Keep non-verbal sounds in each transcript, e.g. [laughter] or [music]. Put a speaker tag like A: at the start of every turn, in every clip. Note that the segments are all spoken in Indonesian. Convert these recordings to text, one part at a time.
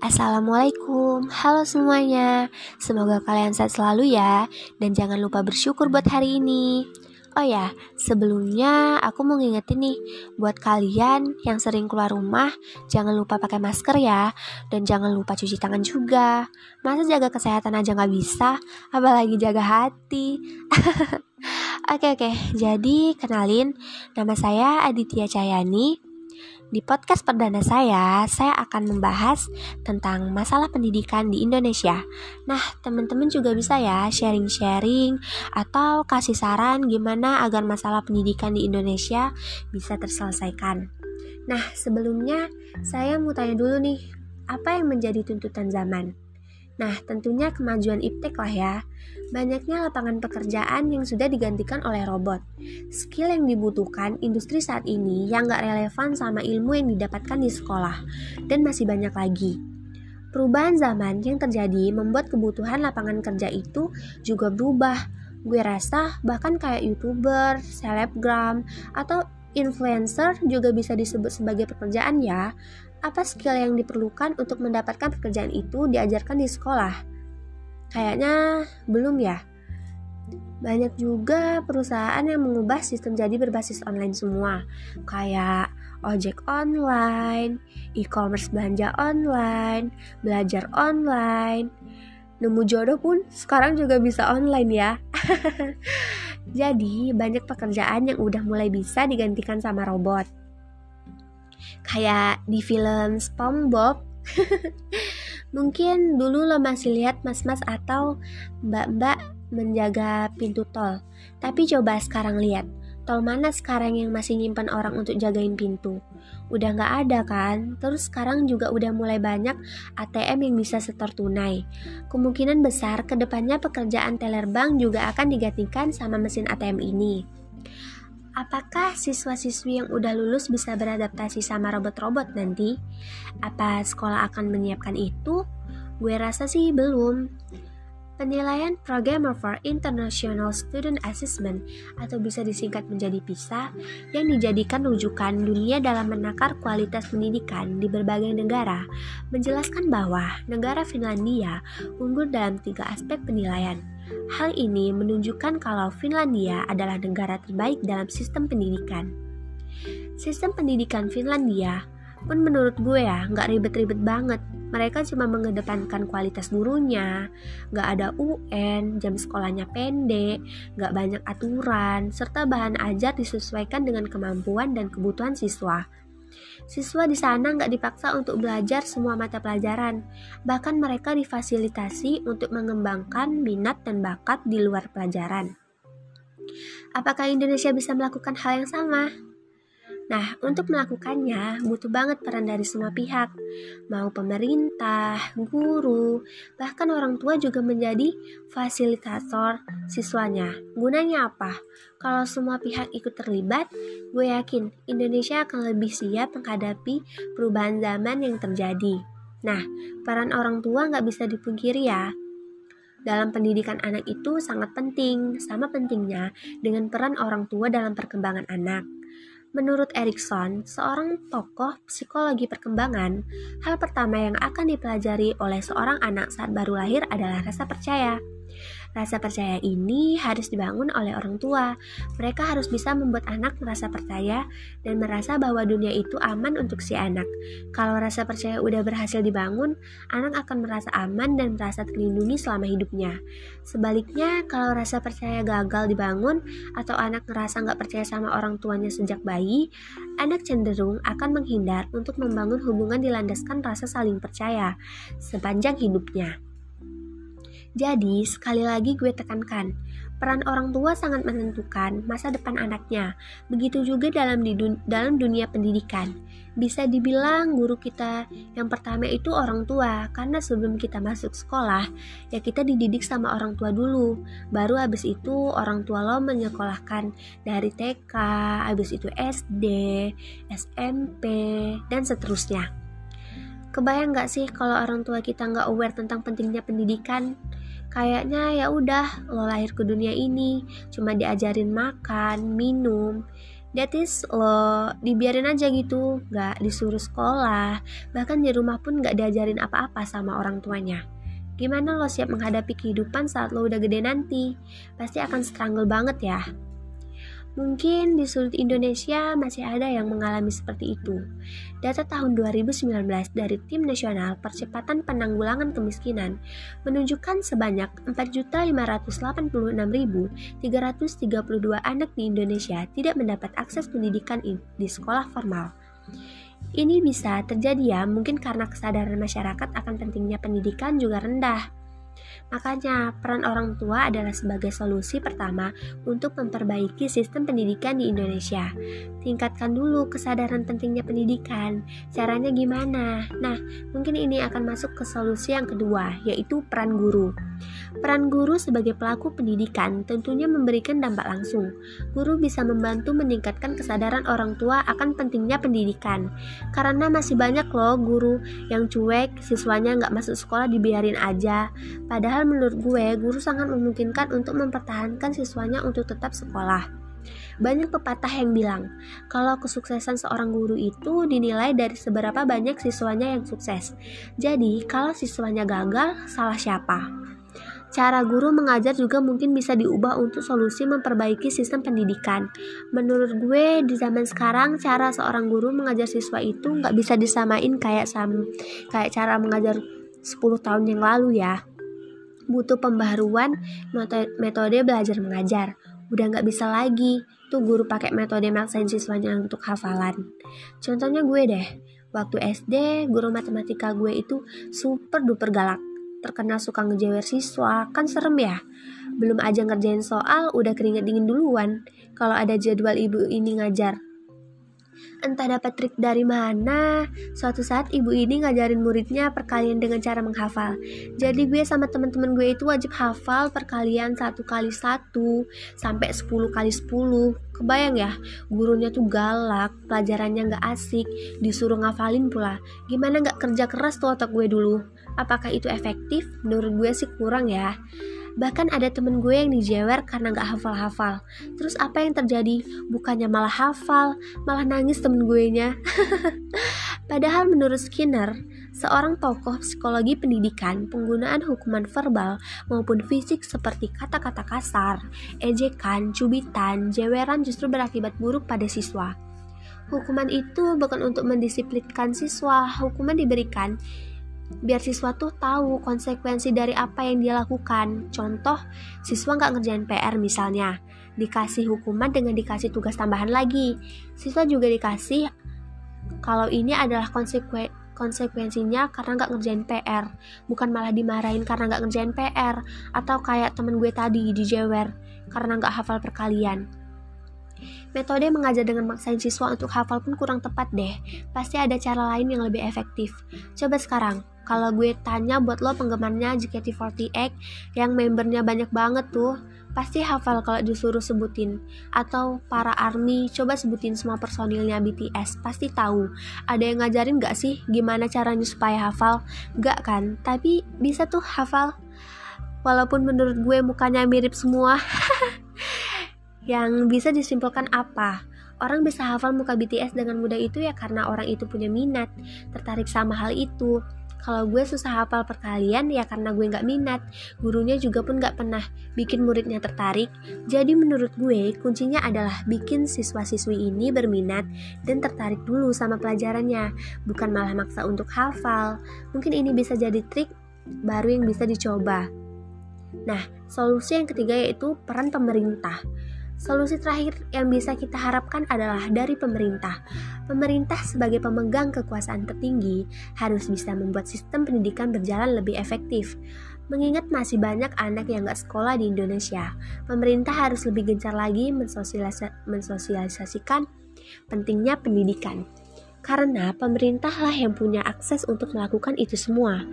A: Assalamualaikum, halo semuanya. Semoga kalian sehat selalu ya, dan jangan lupa bersyukur buat hari ini. Oh ya, sebelumnya aku mau ngingetin nih, buat kalian yang sering keluar rumah, jangan lupa pakai masker ya, dan jangan lupa cuci tangan juga. Masa jaga kesehatan aja nggak bisa, apalagi jaga hati. [laughs] oke oke, jadi kenalin, nama saya Aditya Cayani, di podcast perdana saya, saya akan membahas tentang masalah pendidikan di Indonesia. Nah, teman-teman juga bisa ya sharing-sharing atau kasih saran gimana agar masalah pendidikan di Indonesia bisa terselesaikan. Nah, sebelumnya saya mau tanya dulu nih, apa yang menjadi tuntutan zaman? Nah, tentunya kemajuan iptek lah ya. Banyaknya lapangan pekerjaan yang sudah digantikan oleh robot. Skill yang dibutuhkan industri saat ini yang gak relevan sama ilmu yang didapatkan di sekolah. Dan masih banyak lagi. Perubahan zaman yang terjadi membuat kebutuhan lapangan kerja itu juga berubah. Gue rasa bahkan kayak youtuber, selebgram, atau influencer juga bisa disebut sebagai pekerjaan ya apa skill yang diperlukan untuk mendapatkan pekerjaan itu diajarkan di sekolah? Kayaknya belum ya. Banyak juga perusahaan yang mengubah sistem jadi berbasis online semua, kayak ojek online, e-commerce belanja online, belajar online. Nemu jodoh pun sekarang juga bisa online ya. [laughs] Jadi, banyak pekerjaan yang udah mulai bisa digantikan sama robot kayak di film SpongeBob. [laughs] Mungkin dulu lo masih lihat mas-mas atau mbak-mbak menjaga pintu tol. Tapi coba sekarang lihat tol mana sekarang yang masih nyimpan orang untuk jagain pintu? Udah nggak ada kan? Terus sekarang juga udah mulai banyak ATM yang bisa setor tunai. Kemungkinan besar ke depannya pekerjaan teller bank juga akan digantikan sama mesin ATM ini Apakah siswa-siswi yang udah lulus bisa beradaptasi sama robot-robot nanti? Apa sekolah akan menyiapkan itu? Gue rasa sih belum. Penilaian Programmer for International Student Assessment atau bisa disingkat menjadi PISA yang dijadikan rujukan dunia dalam menakar kualitas pendidikan di berbagai negara menjelaskan bahwa negara Finlandia unggul dalam tiga aspek penilaian. Hal ini menunjukkan kalau Finlandia adalah negara terbaik dalam sistem pendidikan. Sistem pendidikan Finlandia pun menurut gue ya nggak ribet-ribet banget mereka cuma mengedepankan kualitas gurunya, gak ada UN, jam sekolahnya pendek, gak banyak aturan, serta bahan ajar disesuaikan dengan kemampuan dan kebutuhan siswa. Siswa di sana nggak dipaksa untuk belajar semua mata pelajaran, bahkan mereka difasilitasi untuk mengembangkan minat dan bakat di luar pelajaran. Apakah Indonesia bisa melakukan hal yang sama? Nah, untuk melakukannya butuh banget peran dari semua pihak, mau pemerintah, guru, bahkan orang tua juga menjadi fasilitator siswanya. Gunanya apa? Kalau semua pihak ikut terlibat, gue yakin Indonesia akan lebih siap menghadapi perubahan zaman yang terjadi. Nah, peran orang tua nggak bisa dipungkiri ya, dalam pendidikan anak itu sangat penting, sama pentingnya dengan peran orang tua dalam perkembangan anak. Menurut Erikson, seorang tokoh psikologi perkembangan, hal pertama yang akan dipelajari oleh seorang anak saat baru lahir adalah rasa percaya. Rasa percaya ini harus dibangun oleh orang tua. Mereka harus bisa membuat anak merasa percaya dan merasa bahwa dunia itu aman untuk si anak. Kalau rasa percaya udah berhasil dibangun, anak akan merasa aman dan merasa terlindungi selama hidupnya. Sebaliknya, kalau rasa percaya gagal dibangun atau anak ngerasa nggak percaya sama orang tuanya sejak bayi, anak cenderung akan menghindar untuk membangun hubungan dilandaskan rasa saling percaya sepanjang hidupnya. Jadi, sekali lagi gue tekankan, peran orang tua sangat menentukan masa depan anaknya. Begitu juga dalam di dun dalam dunia pendidikan. Bisa dibilang guru kita yang pertama itu orang tua, karena sebelum kita masuk sekolah, ya kita dididik sama orang tua dulu. Baru habis itu orang tua lo menyekolahkan dari TK, habis itu SD, SMP, dan seterusnya. Kebayang gak sih kalau orang tua kita nggak aware tentang pentingnya pendidikan? Kayaknya ya udah lo lahir ke dunia ini cuma diajarin makan, minum, That is lo dibiarin aja gitu, gak disuruh sekolah, bahkan di rumah pun gak diajarin apa-apa sama orang tuanya. Gimana lo siap menghadapi kehidupan saat lo udah gede nanti? Pasti akan struggle banget ya. Mungkin di sudut Indonesia masih ada yang mengalami seperti itu. Data tahun 2019 dari Tim Nasional Percepatan Penanggulangan Kemiskinan menunjukkan sebanyak 4.586.332 anak di Indonesia tidak mendapat akses pendidikan di sekolah formal. Ini bisa terjadi ya, mungkin karena kesadaran masyarakat akan pentingnya pendidikan juga rendah. Makanya, peran orang tua adalah sebagai solusi pertama untuk memperbaiki sistem pendidikan di Indonesia. Tingkatkan dulu kesadaran pentingnya pendidikan. Caranya gimana? Nah, mungkin ini akan masuk ke solusi yang kedua, yaitu peran guru. Peran guru sebagai pelaku pendidikan tentunya memberikan dampak langsung. Guru bisa membantu meningkatkan kesadaran orang tua akan pentingnya pendidikan. Karena masih banyak loh guru yang cuek, siswanya nggak masuk sekolah dibiarin aja. Padahal menurut gue, guru sangat memungkinkan untuk mempertahankan siswanya untuk tetap sekolah. Banyak pepatah yang bilang, kalau kesuksesan seorang guru itu dinilai dari seberapa banyak siswanya yang sukses. Jadi, kalau siswanya gagal, salah siapa? Cara guru mengajar juga mungkin bisa diubah untuk solusi memperbaiki sistem pendidikan. Menurut gue di zaman sekarang cara seorang guru mengajar siswa itu nggak bisa disamain kayak sam kayak cara mengajar 10 tahun yang lalu ya. Butuh pembaharuan metode belajar mengajar. Udah nggak bisa lagi tuh guru pakai metode maksain siswanya untuk hafalan. Contohnya gue deh, waktu SD guru matematika gue itu super duper galak terkenal suka ngejewer siswa, kan serem ya. Belum aja ngerjain soal, udah keringet dingin duluan. Kalau ada jadwal ibu ini ngajar, Entah dapat trik dari mana, suatu saat ibu ini ngajarin muridnya perkalian dengan cara menghafal. Jadi gue sama temen-temen gue itu wajib hafal perkalian satu kali satu sampai sepuluh kali sepuluh. Kebayang ya, gurunya tuh galak, pelajarannya nggak asik, disuruh ngafalin pula. Gimana nggak kerja keras tuh otak gue dulu? Apakah itu efektif? Menurut gue sih kurang ya. Bahkan ada temen gue yang dijewer karena gak hafal-hafal. Terus apa yang terjadi? Bukannya malah hafal, malah nangis temen gue nya. [laughs] Padahal menurut Skinner, seorang tokoh psikologi pendidikan, penggunaan hukuman verbal maupun fisik seperti kata-kata kasar, ejekan, cubitan, jeweran justru berakibat buruk pada siswa. Hukuman itu bukan untuk mendisiplinkan siswa, hukuman diberikan biar siswa tuh tahu konsekuensi dari apa yang dia lakukan. Contoh, siswa nggak ngerjain PR misalnya, dikasih hukuman dengan dikasih tugas tambahan lagi. Siswa juga dikasih kalau ini adalah konsekuen konsekuensinya karena nggak ngerjain PR, bukan malah dimarahin karena nggak ngerjain PR, atau kayak temen gue tadi dijewer karena nggak hafal perkalian. Metode mengajar dengan maksain siswa untuk hafal pun kurang tepat deh. Pasti ada cara lain yang lebih efektif. Coba sekarang, kalau gue tanya buat lo penggemarnya JKT48 yang membernya banyak banget tuh, pasti hafal kalau disuruh sebutin. Atau para ARMY, coba sebutin semua personilnya BTS, pasti tahu. Ada yang ngajarin gak sih gimana caranya supaya hafal? Gak kan? Tapi bisa tuh hafal. Walaupun menurut gue mukanya mirip semua. [laughs] Yang bisa disimpulkan apa? Orang bisa hafal muka BTS dengan mudah itu ya karena orang itu punya minat, tertarik sama hal itu. Kalau gue susah hafal perkalian ya karena gue nggak minat. Gurunya juga pun nggak pernah bikin muridnya tertarik. Jadi menurut gue kuncinya adalah bikin siswa-siswi ini berminat dan tertarik dulu sama pelajarannya, bukan malah maksa untuk hafal. Mungkin ini bisa jadi trik baru yang bisa dicoba. Nah, solusi yang ketiga yaitu peran pemerintah. Solusi terakhir yang bisa kita harapkan adalah dari pemerintah. Pemerintah sebagai pemegang kekuasaan tertinggi harus bisa membuat sistem pendidikan berjalan lebih efektif. Mengingat masih banyak anak yang gak sekolah di Indonesia, pemerintah harus lebih gencar lagi mensosialisasikan pentingnya pendidikan karena pemerintahlah yang punya akses untuk melakukan itu semua.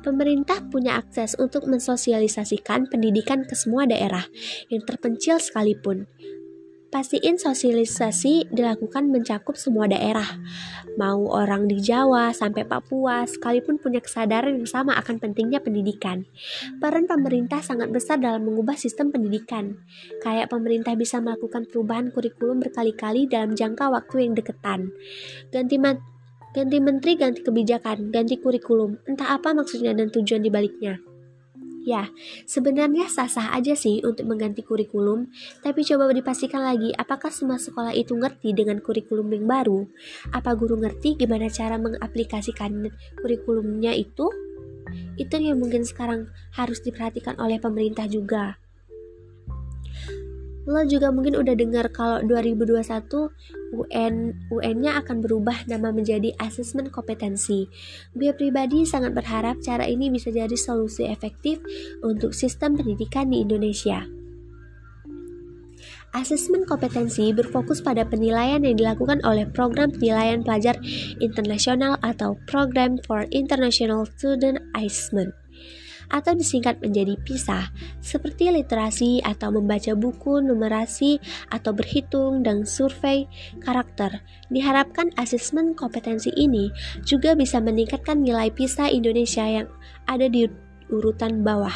A: Pemerintah punya akses untuk mensosialisasikan pendidikan ke semua daerah yang terpencil sekalipun. Pastiin sosialisasi dilakukan mencakup semua daerah, mau orang di Jawa sampai Papua, sekalipun punya kesadaran yang sama akan pentingnya pendidikan. Peran pemerintah sangat besar dalam mengubah sistem pendidikan. Kayak pemerintah bisa melakukan perubahan kurikulum berkali-kali dalam jangka waktu yang deketan. Ganti ganti menteri, ganti kebijakan, ganti kurikulum. Entah apa maksudnya dan tujuan dibaliknya. Ya, sebenarnya sah-sah aja sih untuk mengganti kurikulum, tapi coba dipastikan lagi apakah semua sekolah itu ngerti dengan kurikulum yang baru? Apa guru ngerti gimana cara mengaplikasikan kurikulumnya itu? Itu yang mungkin sekarang harus diperhatikan oleh pemerintah juga. Lo juga mungkin udah dengar kalau 2021 UN UN-nya akan berubah nama menjadi asesmen kompetensi. Gue pribadi sangat berharap cara ini bisa jadi solusi efektif untuk sistem pendidikan di Indonesia. Asesmen kompetensi berfokus pada penilaian yang dilakukan oleh Program Penilaian Pelajar Internasional atau Program for International Student Assessment atau disingkat menjadi PISA, seperti literasi atau membaca buku, numerasi, atau berhitung dan survei karakter. Diharapkan asesmen kompetensi ini juga bisa meningkatkan nilai PISA Indonesia yang ada di urutan bawah.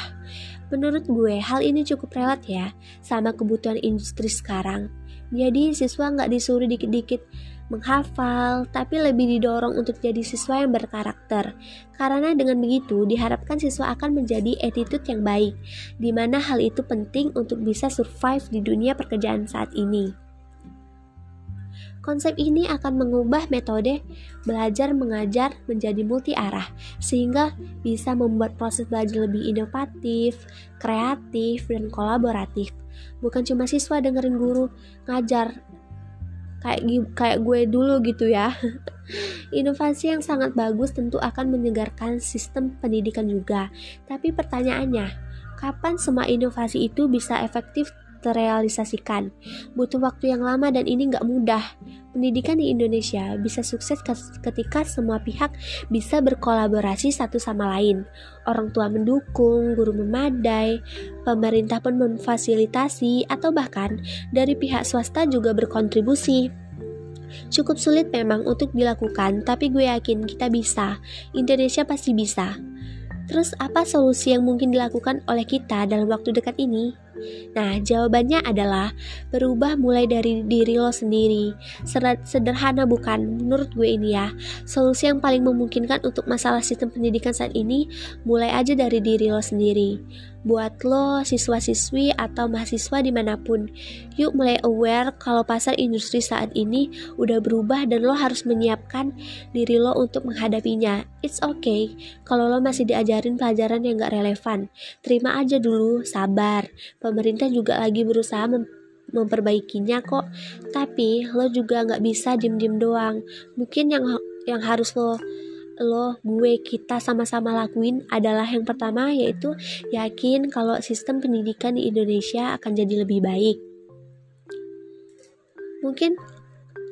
A: Menurut gue, hal ini cukup relat ya sama kebutuhan industri sekarang. Jadi siswa nggak disuruh dikit-dikit menghafal, tapi lebih didorong untuk jadi siswa yang berkarakter. Karena dengan begitu diharapkan siswa akan menjadi attitude yang baik, di mana hal itu penting untuk bisa survive di dunia pekerjaan saat ini. Konsep ini akan mengubah metode belajar mengajar menjadi multi arah, sehingga bisa membuat proses belajar lebih inovatif, kreatif, dan kolaboratif. Bukan cuma siswa dengerin guru ngajar kayak kayak gue dulu gitu ya. [laughs] Inovasi yang sangat bagus tentu akan menyegarkan sistem pendidikan juga. Tapi pertanyaannya, kapan semua inovasi itu bisa efektif terrealisasikan. Butuh waktu yang lama dan ini nggak mudah. Pendidikan di Indonesia bisa sukses ketika semua pihak bisa berkolaborasi satu sama lain. Orang tua mendukung, guru memadai, pemerintah pun memfasilitasi, atau bahkan dari pihak swasta juga berkontribusi. Cukup sulit memang untuk dilakukan, tapi gue yakin kita bisa. Indonesia pasti bisa. Terus apa solusi yang mungkin dilakukan oleh kita dalam waktu dekat ini? Nah, jawabannya adalah berubah mulai dari diri lo sendiri. Sederhana bukan? Menurut gue ini ya, solusi yang paling memungkinkan untuk masalah sistem pendidikan saat ini mulai aja dari diri lo sendiri. Buat lo, siswa-siswi atau mahasiswa di mana pun, yuk mulai aware kalau pasar industri saat ini udah berubah dan lo harus menyiapkan diri lo untuk menghadapinya. It's okay kalau lo masih diajarin pelajaran yang gak relevan. Terima aja dulu, sabar pemerintah juga lagi berusaha mem memperbaikinya kok. Tapi lo juga nggak bisa diem diem doang. Mungkin yang yang harus lo lo gue kita sama-sama lakuin adalah yang pertama yaitu yakin kalau sistem pendidikan di Indonesia akan jadi lebih baik. Mungkin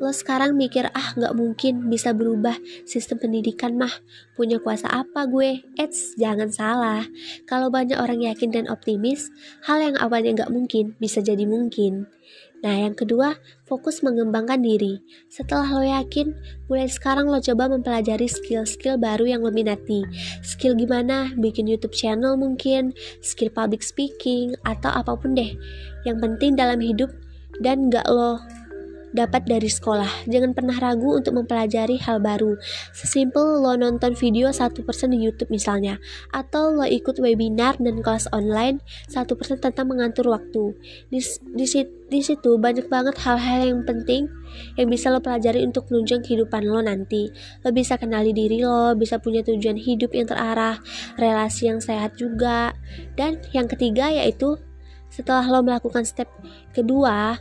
A: Lo sekarang mikir, ah gak mungkin bisa berubah sistem pendidikan mah. Punya kuasa apa gue? Eits, jangan salah. Kalau banyak orang yakin dan optimis, hal yang awalnya gak mungkin bisa jadi mungkin. Nah, yang kedua, fokus mengembangkan diri. Setelah lo yakin, mulai sekarang lo coba mempelajari skill-skill baru yang lo minati. Skill gimana? Bikin YouTube channel mungkin, skill public speaking, atau apa pun deh. Yang penting dalam hidup dan gak lo dapat dari sekolah. Jangan pernah ragu untuk mempelajari hal baru. Sesimpel lo nonton video satu persen di YouTube misalnya, atau lo ikut webinar dan kelas online satu persen tentang mengatur waktu. Di, di, di situ banyak banget hal-hal yang penting yang bisa lo pelajari untuk menunjang kehidupan lo nanti. Lo bisa kenali diri lo, bisa punya tujuan hidup yang terarah, relasi yang sehat juga. Dan yang ketiga yaitu setelah lo melakukan step kedua,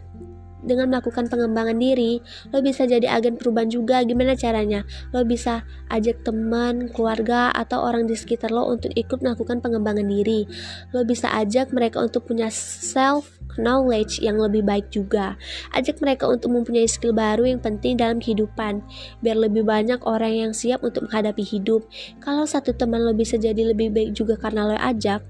A: dengan melakukan pengembangan diri, lo bisa jadi agen perubahan juga. Gimana caranya? Lo bisa ajak teman, keluarga, atau orang di sekitar lo untuk ikut melakukan pengembangan diri. Lo bisa ajak mereka untuk punya self knowledge yang lebih baik juga. Ajak mereka untuk mempunyai skill baru yang penting dalam kehidupan, biar lebih banyak orang yang siap untuk menghadapi hidup. Kalau satu teman lo bisa jadi lebih baik juga karena lo ajak,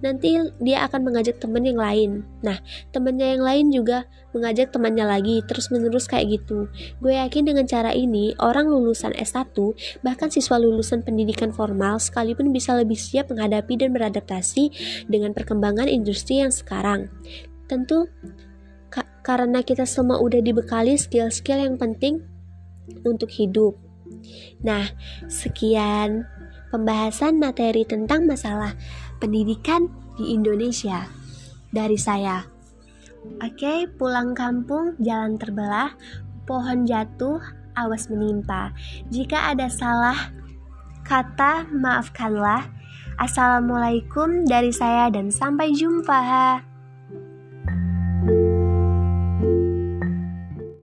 A: nanti dia akan mengajak teman yang lain. Nah, temannya yang lain juga mengajak temannya lagi, terus menerus kayak gitu. Gue yakin dengan cara ini, orang lulusan S1, bahkan siswa lulusan pendidikan formal sekalipun bisa lebih siap menghadapi dan beradaptasi dengan perkembangan industri yang sekarang. Tentu ka karena kita semua udah dibekali skill-skill yang penting untuk hidup. Nah, sekian pembahasan materi tentang masalah pendidikan di Indonesia dari saya. Oke, pulang kampung, jalan terbelah, pohon jatuh, awas menimpa. Jika ada salah kata, maafkanlah. Assalamualaikum dari saya dan sampai jumpa.